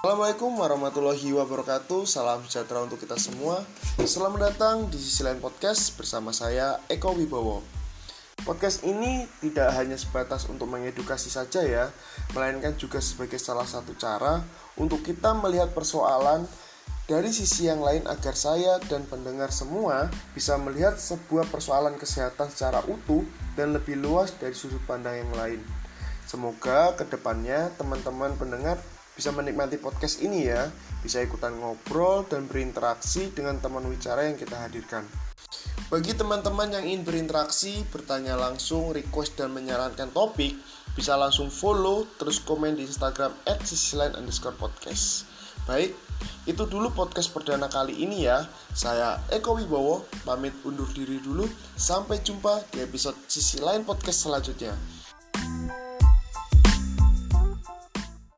Assalamualaikum warahmatullahi wabarakatuh. Salam sejahtera untuk kita semua. Selamat datang di sisi lain podcast bersama saya Eko Wibowo. Podcast ini tidak hanya sebatas untuk mengedukasi saja ya Melainkan juga sebagai salah satu cara Untuk kita melihat persoalan dari sisi yang lain agar saya dan pendengar semua bisa melihat sebuah persoalan kesehatan secara utuh dan lebih luas dari sudut pandang yang lain. Semoga ke depannya teman-teman pendengar bisa menikmati podcast ini ya, bisa ikutan ngobrol dan berinteraksi dengan teman wicara yang kita hadirkan. Bagi teman-teman yang ingin berinteraksi, bertanya langsung, request dan menyarankan topik, bisa langsung follow terus komen di Instagram @sisilain_podcast. Baik, itu dulu podcast perdana kali ini ya. Saya Eko Wibowo, pamit undur diri dulu. Sampai jumpa di episode sisi lain podcast selanjutnya.